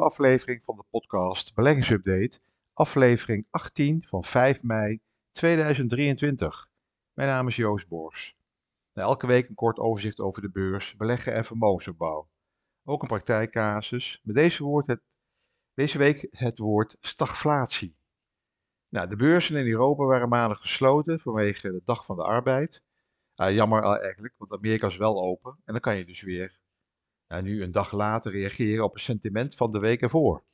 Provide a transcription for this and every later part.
aflevering van de podcast Beleggingsupdate, aflevering 18 van 5 mei 2023. Mijn naam is Joost Bors. Elke week een kort overzicht over de beurs, beleggen en vermogensopbouw. Ook een praktijkcasus. Met deze, woord het, deze week het woord stagflatie. Nou, de beurzen in Europa waren maandag gesloten vanwege de dag van de arbeid. Jammer eigenlijk, want Amerika is wel open en dan kan je dus weer en nu een dag later reageren op het sentiment van de week ervoor.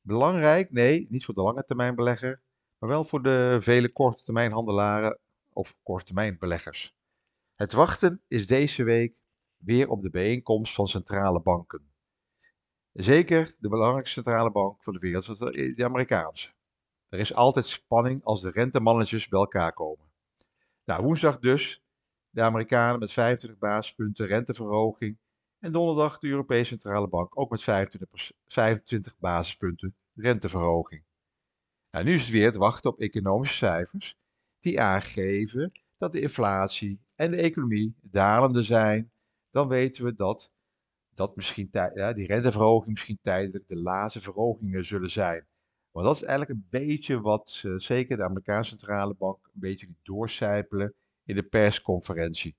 Belangrijk? Nee, niet voor de lange termijn belegger, maar wel voor de vele korte termijn handelaren of korte beleggers. Het wachten is deze week weer op de bijeenkomst van centrale banken. Zeker de belangrijkste centrale bank van de wereld, de Amerikaanse. Er is altijd spanning als de rentemanagers bij elkaar komen. Nou, woensdag dus de Amerikanen met 25 basispunten renteverhoging en donderdag de Europese Centrale Bank ook met 25, 25 basispunten renteverhoging. Nou, nu is het weer het wachten op economische cijfers die aangeven dat de inflatie en de economie dalende zijn. Dan weten we dat, dat misschien die renteverhoging misschien tijdelijk de laatste verhogingen zullen zijn. Maar dat is eigenlijk een beetje wat uh, zeker de Amerikaanse Centrale Bank een beetje doorcijpelen in de persconferentie.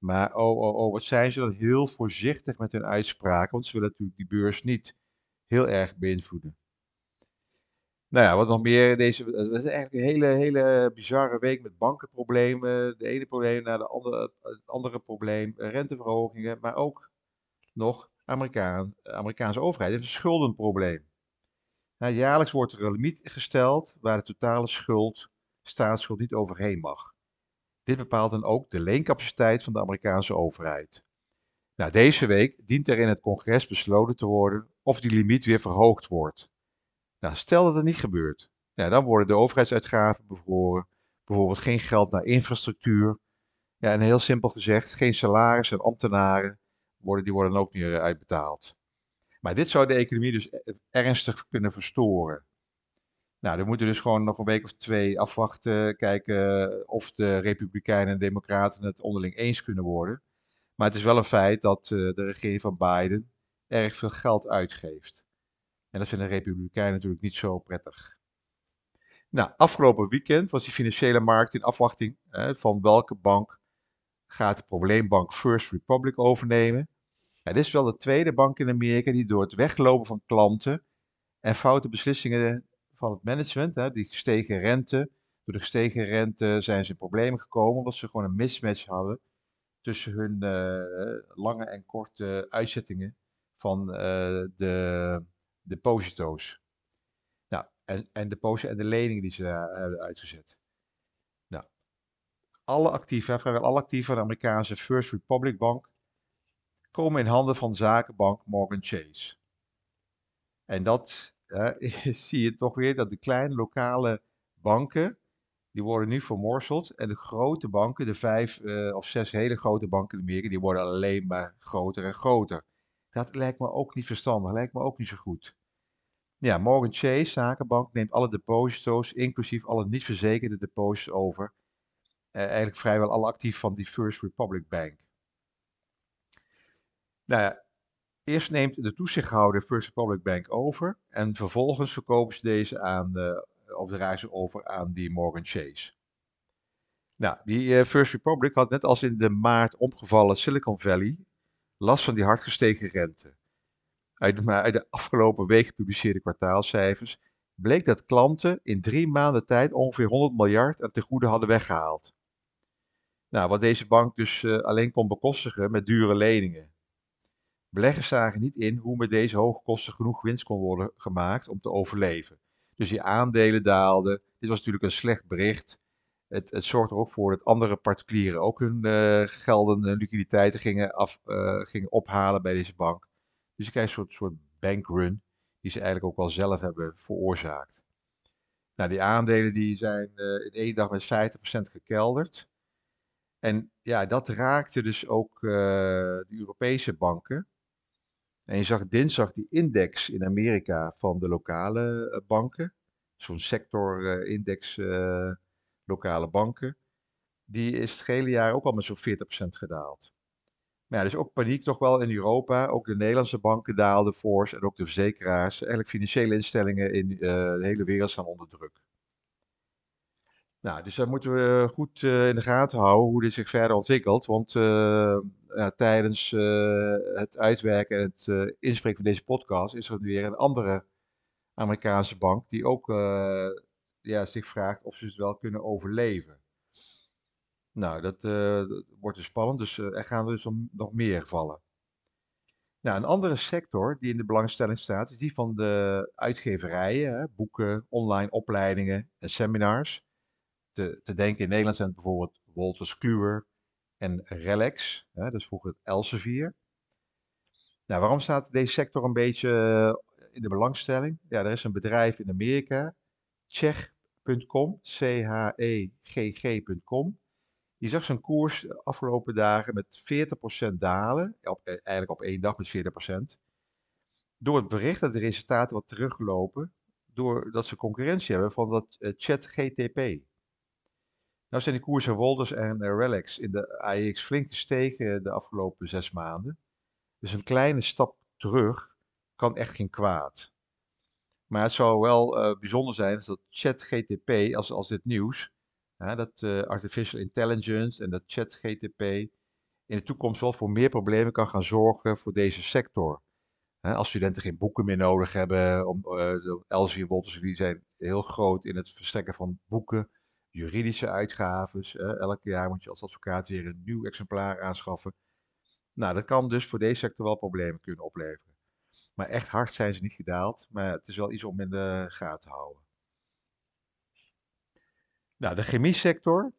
Maar oh, oh, oh, wat zijn ze dan heel voorzichtig met hun uitspraken, want ze willen natuurlijk die beurs niet heel erg beïnvloeden. Nou ja, wat nog meer, deze, het was eigenlijk een hele, hele bizarre week met bankenproblemen. De ene probleem naar de andere, het andere probleem, renteverhogingen, maar ook nog Amerikaan, Amerikaanse overheid heeft een schuldenprobleem. Nou, jaarlijks wordt er een limiet gesteld waar de totale schuld, staatsschuld niet overheen mag. Dit bepaalt dan ook de leencapaciteit van de Amerikaanse overheid. Nou, deze week dient er in het congres besloten te worden of die limiet weer verhoogd wordt. Nou, stel dat het niet gebeurt, dan worden de overheidsuitgaven bevroren, bijvoorbeeld geen geld naar infrastructuur. Ja, en heel simpel gezegd, geen salaris en ambtenaren worden, die worden ook niet uitbetaald. Maar dit zou de economie dus ernstig kunnen verstoren. Nou, dan moeten dus gewoon nog een week of twee afwachten, kijken of de Republikeinen en Democraten het onderling eens kunnen worden. Maar het is wel een feit dat uh, de regering van Biden erg veel geld uitgeeft. En dat vinden de Republikeinen natuurlijk niet zo prettig. Nou, afgelopen weekend was die financiële markt in afwachting hè, van welke bank gaat de probleembank First Republic overnemen. Ja, dit is wel de tweede bank in Amerika die door het weglopen van klanten en foute beslissingen van het management, hè, die gestegen rente. Door de gestegen rente zijn ze in problemen gekomen omdat ze gewoon een mismatch hadden tussen hun uh, lange en korte uitzettingen van uh, de deposito's. Nou, en, en, de en de leningen die ze hebben uitgezet. Nou, alle actieven, vrijwel alle actieven van de Amerikaanse First Republic Bank komen in handen van zakenbank Morgan Chase. En dat zie je toch weer dat de kleine lokale banken, die worden nu vermorseld. En de grote banken, de vijf uh, of zes hele grote banken in Amerika, die worden alleen maar groter en groter. Dat lijkt me ook niet verstandig, lijkt me ook niet zo goed. Ja, Morgan Chase, zakenbank, neemt alle deposito's, inclusief alle niet verzekerde deposito's over. Uh, eigenlijk vrijwel alle actief van die First Republic Bank. Nou ja, Eerst neemt de toezichthouder First Republic Bank over en vervolgens verkopen ze deze aan, de, of draaien ze over aan die Morgan Chase. Nou, die uh, First Republic had net als in de maart omgevallen Silicon Valley last van die hard gestegen rente. Uit de, afgelopen week gepubliceerde kwartaalcijfers bleek dat klanten in drie maanden tijd ongeveer 100 miljard aan tegoeden hadden weggehaald. Nou, wat deze bank dus uh, alleen kon bekostigen met dure leningen. Beleggers zagen niet in hoe met deze hoge kosten genoeg winst kon worden gemaakt om te overleven. Dus die aandelen daalden. Dit was natuurlijk een slecht bericht. Het, het zorgt er ook voor dat andere particulieren ook hun uh, gelden en liquiditeiten gingen, af, uh, gingen ophalen bij deze bank. Dus je krijgt een soort, soort bankrun die ze eigenlijk ook wel zelf hebben veroorzaakt. Nou, die aandelen die zijn uh, in één dag met 50% gekelderd. En ja, dat raakte dus ook de Europese banken. En je zag dinsdag die index in Amerika van de lokale eh, banken, zo'n sectorindex uh, lokale banken, die is het hele jaar ook al met zo'n 40% gedaald. Maar ja, dus ook paniek toch wel in Europa. Ook de Nederlandse banken daalden fors en ook de verzekeraars. Eigenlijk financiële instellingen in de hele wereld staan onder druk. Nou, dus daar moeten we goed in de gaten houden hoe dit zich verder ontwikkelt. Want ja, tijdens het uitwerken en het inspreken van deze podcast is er weer een andere Amerikaanse bank die ook ja, zich vraagt of ze het wel kunnen overleven. Nou, dat, wordt dus spannend, dus er gaan dus nog meer vallen. Nou, een andere sector die in de belangstelling staat, is die van de uitgeverijen, hè, boeken, online opleidingen en seminars. Te, te denken in Nederland zijn bijvoorbeeld Wolters Kluwer en Relax, hè, dat is vroeger het Elsevier. Nou, waarom staat deze sector een beetje eh, in de belangstelling? Ja, er is een bedrijf in Amerika, Chegg.com, C-H-E-G-G.com. Die zag zijn koers de afgelopen dagen met 40% dalen. Eh, eigenlijk op één dag met 40%. Door het bericht dat de resultaten wat teruglopen. Doordat ze concurrentie hebben van dat uh, chat GTP. Nou zijn die koersen Wolders en uh, Relax in de AEX flink gestegen de afgelopen zes maanden. Dus een kleine stap terug kan echt geen kwaad. Maar het zou wel uh, bijzonder zijn dat ChatGTP, als, als dit nieuws, dat uh, artificial intelligence en dat chat GTP in de toekomst wel voor meer problemen kan gaan zorgen voor deze sector. als studenten geen boeken meer nodig hebben, om, de Elsevier Wolters zijn heel groot in het verstrekken van boeken, juridische uitgaves. elk jaar moet je als advocaat weer een nieuw exemplaar aanschaffen. Nou, dat kan dus voor deze sector wel problemen kunnen opleveren. Maar echt hard zijn ze niet gedaald, maar het is wel iets om in de gaten te houden. Nou, de chemiesector,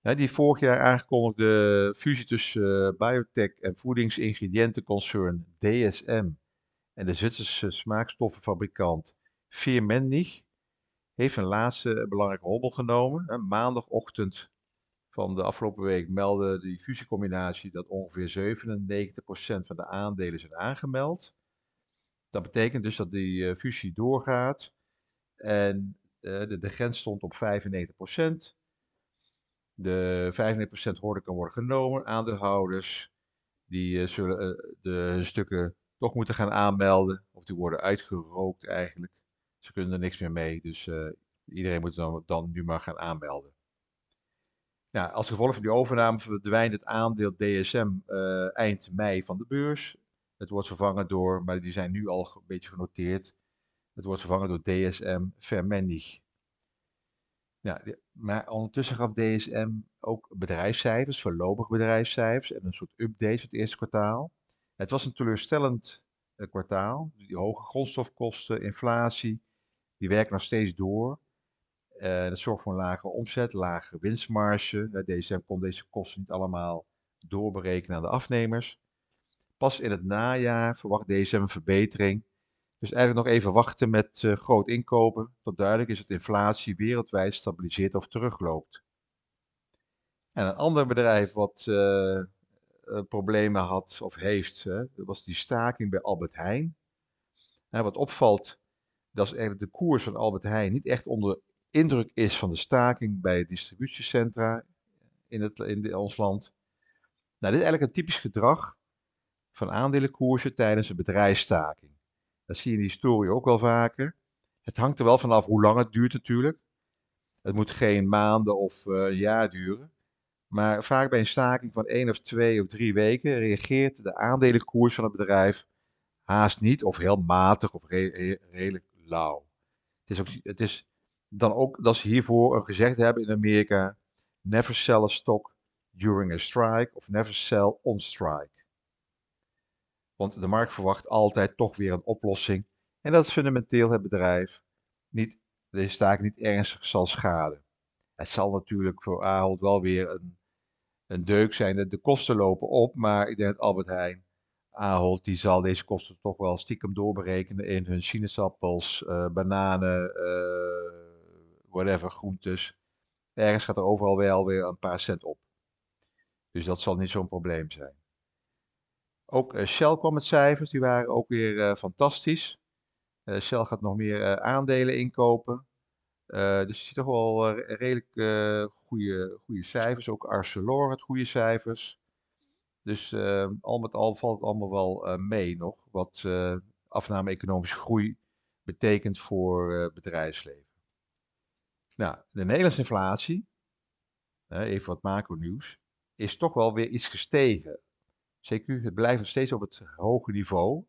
die vorig jaar aangekondigde fusie tussen uh, biotech en voedingsingrediëntenconcern DSM en de Zwitserse smaakstoffenfabrikant Firmenich, heeft een laatste belangrijke hobbel genomen. Maandagochtend van de afgelopen week meldde die fusiecombinatie dat ongeveer 97% van de aandelen zijn aangemeld. Dat betekent dus dat die uh, fusie doorgaat. En eh, de, de grens stond op 95%. De 95% hoorde kan worden genomen. Aandeelhouders die uh, zullen de stukken toch moeten gaan aanmelden. Of die worden uitgerookt eigenlijk. Ze kunnen er niks meer mee. Dus iedereen moet dan, dan nu maar gaan aanmelden. Ja, als gevolg van die overname verdwijnt het aandeel DSM eind mei van de beurs. Het wordt vervangen door, maar die zijn nu al een beetje genoteerd, het wordt vervangen door DSM Vermendig. Ja, maar ondertussen gaf DSM ook bedrijfscijfers, voorlopig bedrijfscijfers en een soort updates van het eerste kwartaal. Het was een teleurstellend uh, kwartaal. Die hoge grondstofkosten, inflatie, die werken nog steeds door. Uh, dat zorgt voor een lage omzet, lage winstmarge. DSM kon deze kosten niet allemaal doorberekenen aan de afnemers. Pas in het najaar verwacht DSM een verbetering dus eigenlijk nog even wachten met uh, groot inkopen, tot duidelijk is dat inflatie wereldwijd stabiliseert of terugloopt. En een ander bedrijf wat uh, problemen had of heeft, was die staking bij Albert Heijn. wat opvalt, dat is eigenlijk de koers van Albert Heijn niet echt onder indruk is van de staking bij distributiecentra in, het, in ons land. Nou, dit is eigenlijk een typisch gedrag van aandelenkoersen tijdens een bedrijfsstaking. Dat zie je in de historie ook wel vaker. Het hangt er wel vanaf hoe lang het duurt natuurlijk. Het moet geen maanden of uh, jaar duren. Maar vaak bij een staking van één of twee of drie weken reageert de aandelenkoers van het bedrijf haast niet of heel matig of redelijk lauw. Het is, ook, het is dan ook dat ze hiervoor een gezegd hebben in Amerika: never sell a stock during a strike of never sell on strike. Want de markt verwacht altijd toch weer een oplossing. En dat fundamenteel het bedrijf niet, deze taak niet ernstig zal schaden. Het zal natuurlijk voor Ahold wel weer een, een deuk zijn. De kosten lopen op, maar ik denk dat Albert Heijn, Ahold, die zal deze kosten toch wel stiekem doorberekenen in hun sinaasappels, uh, bananen, uh, whatever, groentes. Ergens gaat er overal wel weer een paar cent op. Dus dat zal niet zo'n probleem zijn. Ook uh, Shell kwam met cijfers, die waren ook weer fantastisch. Shell gaat nog meer aandelen inkopen. dus je ziet toch wel redelijk goede, goede cijfers. Ook Arcelor had goede cijfers. Dus uh, al met al valt het allemaal wel uh, mee nog, wat uh, afname economische groei betekent voor bedrijfsleven. Nou, de Nederlandse inflatie, even wat macro-nieuws, is toch wel weer iets gestegen. CQ, het blijft nog steeds op het hoge niveau,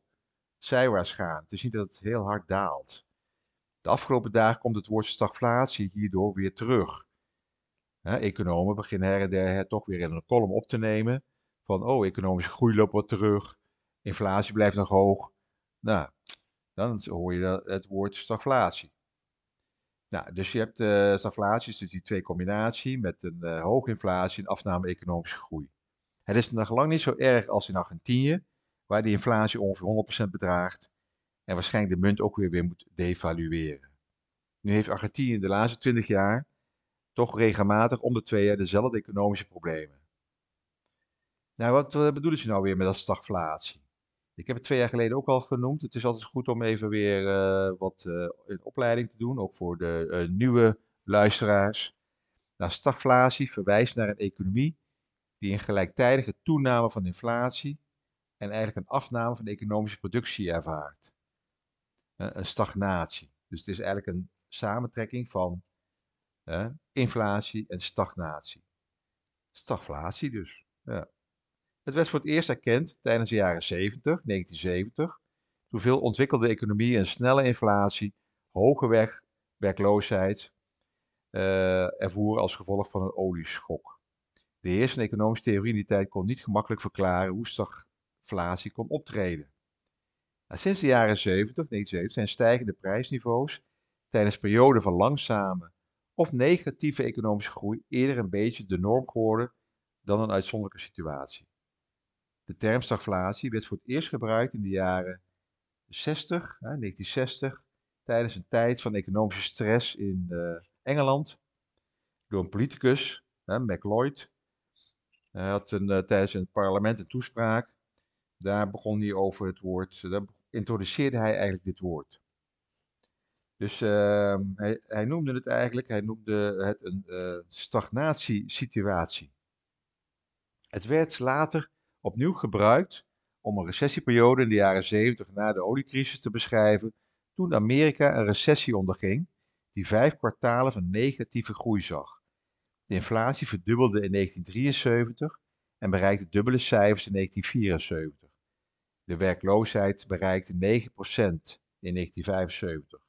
zijwaarts gaan. Het is niet dat het heel hard daalt. De afgelopen dagen komt het woord stagflatie hierdoor weer terug. economen beginnen her en der toch weer in een column op te nemen van, oh, economische groei loopt wat terug, inflatie blijft nog hoog. Nou, dan hoor je het woord stagflatie. Nou, dus je hebt uh, stagflatie, dus die twee combinatie met een uh, hoge inflatie en afname economische groei. Het is nog lang niet zo erg als in Argentinië, waar die inflatie ongeveer 100% bedraagt en waarschijnlijk de munt ook weer, weer moet devalueren. Nu heeft Argentinië de laatste 20 jaar toch regelmatig om de twee jaar dezelfde economische problemen. Nou, wat bedoelen ze nou weer met dat stagflatie? Ik heb het twee jaar geleden ook al genoemd. Het is altijd goed om even weer uh, wat uh, in opleiding te doen, ook voor de uh, nieuwe luisteraars. Nou, stagflatie verwijst naar een economie die een gelijktijdige toename van inflatie en eigenlijk een afname van de economische productie ervaart. een stagnatie. Dus het is eigenlijk een samentrekking van inflatie en stagnatie. Stagflatie dus. Ja. Het werd voor het eerst erkend tijdens de jaren 70, 1970, toen veel ontwikkelde economieën een snelle inflatie, hoge werk, werkloosheid uh, ervoeren als gevolg van een olieschok. De heersende economische theorie in die tijd kon niet gemakkelijk verklaren hoe stagflatie kon optreden. Nou, sinds de jaren 70, 1970 zijn stijgende prijsniveaus tijdens perioden van langzame of negatieve economische groei eerder een beetje de norm geworden dan een uitzonderlijke situatie. De term stagflatie werd voor het eerst gebruikt in de jaren 60, 1960, tijdens een tijd van economische stress in uh, Engeland, door een politicus, uh, MacLeod. Hij had een, uh, tijdens het parlement een toespraak. Daar begon hij over het woord, daar introduceerde hij eigenlijk dit woord. Dus ehm, hij, hij, noemde het eigenlijk, hij noemde het een stagnatiesituatie. Het werd later opnieuw gebruikt om een recessieperiode in de jaren 70 na de oliecrisis te beschrijven, toen Amerika een recessie onderging die vijf kwartalen van negatieve groei zag. De inflatie verdubbelde in 1973 en bereikte dubbele cijfers in 1974. De werkloosheid bereikte 9% in 1975.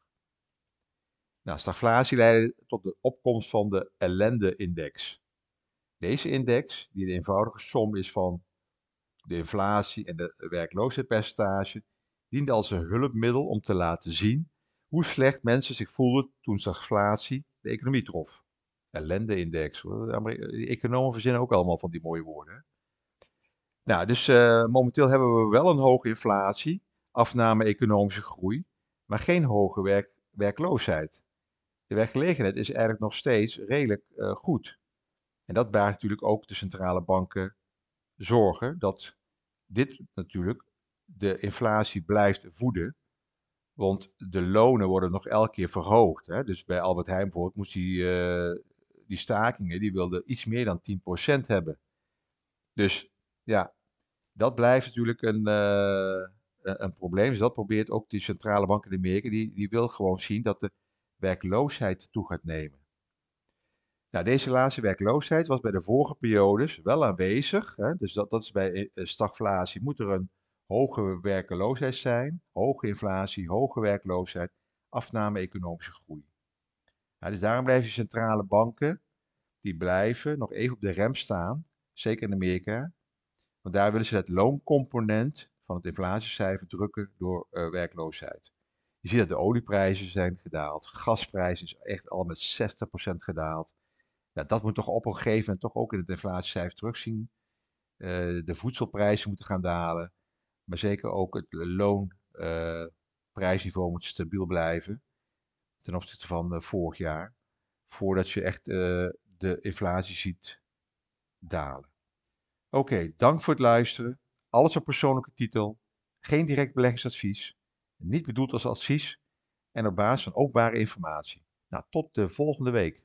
Nou, stagflatie leidde tot de opkomst van de ellende-index. Deze index, die de eenvoudige som is van de inflatie en de werkloosheidspercentage diende als een hulpmiddel om te laten zien hoe slecht mensen zich voelden toen stagflatie de economie trof. Ellende-index. De economen verzinnen ook allemaal van die mooie woorden. Nou, dus uh, momenteel hebben we wel een hoge inflatie, afname economische groei, maar geen hoge werk, werkloosheid. De werkgelegenheid is eigenlijk nog steeds redelijk uh, goed. En dat baart natuurlijk ook de centrale banken zorgen dat dit natuurlijk de inflatie blijft voeden. Want de lonen worden nog elke keer verhoogd. Hè? Dus bij Albert Heijn bijvoorbeeld moest die, uh, die stakingen, die wilden iets meer dan 10% hebben. Dus ja, dat blijft natuurlijk een, uh, een probleem. Dus dat probeert ook die centrale bank in Amerika. Die, die wil gewoon zien dat de werkloosheid toe gaat nemen. Nou, deze laatste werkloosheid was bij de vorige periodes wel aanwezig. Hè? Dus dat, dat is bij eh, stagflatie moet er een hoge werkloosheid zijn, hoge inflatie, hoge werkloosheid, afname economische groei. dus daarom blijven centrale banken, die blijven nog even op de rem staan, zeker in Amerika. Want daar willen ze het looncomponent van het inflatiecijfer drukken door uh, werkloosheid. Je ziet dat de olieprijzen zijn gedaald, gasprijzen is echt al met 60% gedaald. Ja, dat moet toch op een gegeven moment toch ook in het inflatiecijfer terugzien. Uh, de voedselprijzen moeten gaan dalen. Maar zeker ook het loonprijsniveau uh, moet stabiel blijven. Ten opzichte van uh, vorig jaar. Voordat je echt de inflatie ziet dalen. Oké, dank voor het luisteren. Alles op persoonlijke titel. Geen direct beleggingsadvies. Niet bedoeld als advies. En op basis van openbare informatie. Nou, tot de volgende week.